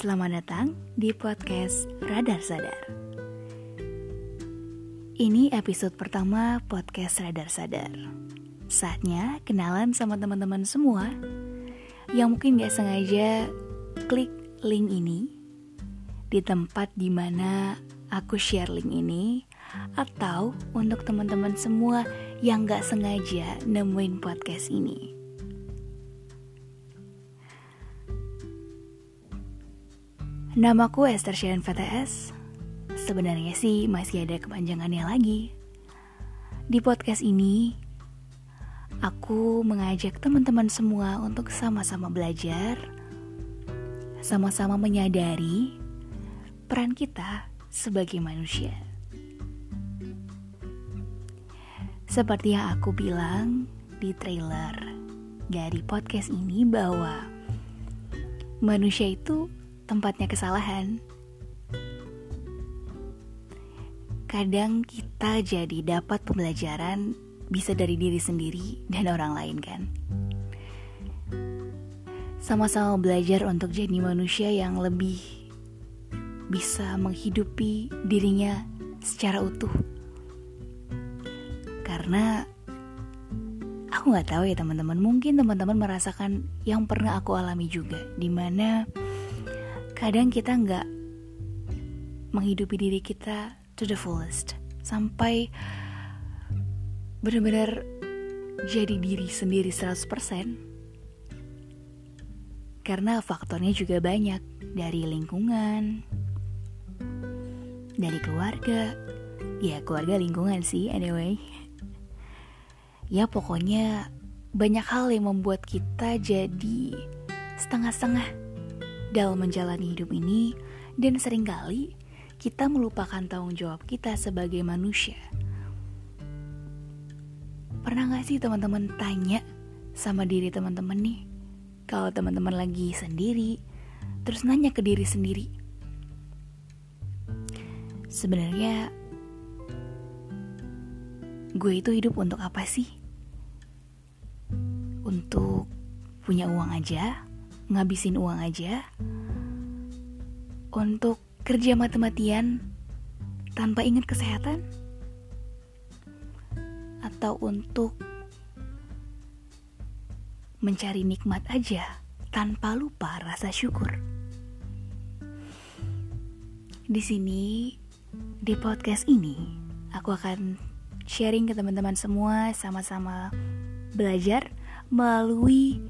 Selamat datang di podcast Radar Sadar. Ini episode pertama podcast Radar Sadar. Saatnya kenalan sama teman-teman semua yang mungkin gak sengaja klik link ini di tempat di mana aku share link ini atau untuk teman-teman semua yang gak sengaja nemuin podcast ini. Namaku Esther Sharon VTS. Sebenarnya sih masih ada kepanjangannya lagi. Di podcast ini, aku mengajak teman-teman semua untuk sama-sama belajar, sama-sama menyadari peran kita sebagai manusia. Seperti yang aku bilang di trailer dari podcast ini bahwa manusia itu tempatnya kesalahan. Kadang kita jadi dapat pembelajaran bisa dari diri sendiri dan orang lain kan. Sama-sama belajar untuk jadi manusia yang lebih bisa menghidupi dirinya secara utuh. Karena aku nggak tahu ya teman-teman, mungkin teman-teman merasakan yang pernah aku alami juga, di mana kadang kita nggak menghidupi diri kita to the fullest. Sampai benar-benar jadi diri sendiri 100% karena faktornya juga banyak. Dari lingkungan dari keluarga. Ya keluarga lingkungan sih anyway. Ya pokoknya banyak hal yang membuat kita jadi setengah-setengah dalam menjalani hidup ini dan sering kali kita melupakan tanggung jawab kita sebagai manusia. Pernah gak sih teman-teman tanya sama diri teman-teman nih, kalau teman-teman lagi sendiri, terus nanya ke diri sendiri, sebenarnya gue itu hidup untuk apa sih? Untuk punya uang aja? Ngabisin uang aja untuk kerja mati-matian tanpa ingat kesehatan atau untuk mencari nikmat aja tanpa lupa rasa syukur. Di sini di podcast ini aku akan sharing ke teman-teman semua sama-sama belajar melalui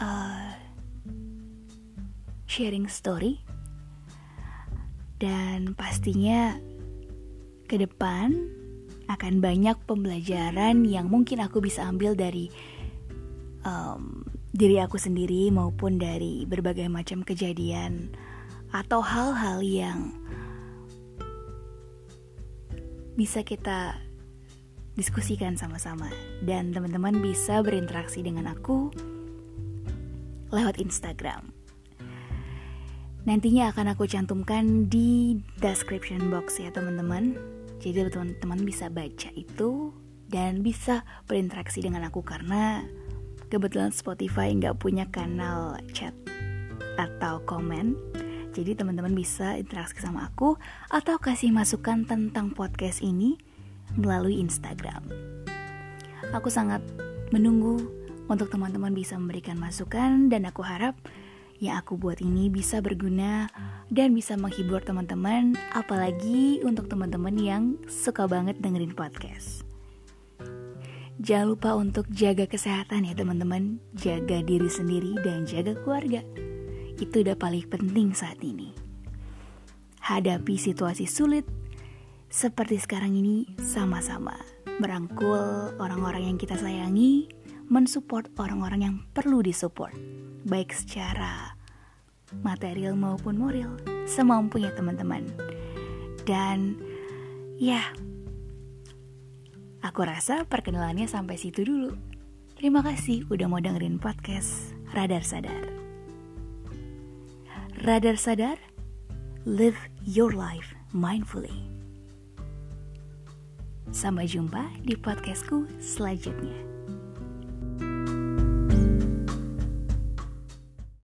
uh, sharing story dan pastinya ke depan akan banyak pembelajaran yang mungkin aku bisa ambil dari um, diri aku sendiri maupun dari berbagai macam kejadian atau hal-hal yang bisa kita diskusikan sama-sama dan teman-teman bisa berinteraksi dengan aku lewat Instagram. Nantinya akan aku cantumkan di description box ya teman-teman. Jadi teman-teman bisa baca itu dan bisa berinteraksi dengan aku karena kebetulan Spotify nggak punya kanal chat atau komen. Jadi teman-teman bisa interaksi sama aku atau kasih masukan tentang podcast ini melalui Instagram. Aku sangat menunggu untuk teman-teman bisa memberikan masukan dan aku harap yang aku buat ini bisa berguna dan bisa menghibur teman-teman, apalagi untuk teman-teman yang suka banget dengerin podcast. Jangan lupa untuk jaga kesehatan ya teman-teman, jaga diri sendiri dan jaga keluarga. Itu udah paling penting saat ini. Hadapi situasi sulit seperti sekarang ini sama-sama. Merangkul orang-orang yang kita sayangi, mensupport orang-orang yang perlu disupport baik secara material maupun moral, semampunya teman-teman. Dan ya, aku rasa perkenalannya sampai situ dulu. Terima kasih udah mau dengerin podcast Radar Sadar. Radar Sadar, live your life mindfully. Sampai jumpa di podcastku selanjutnya.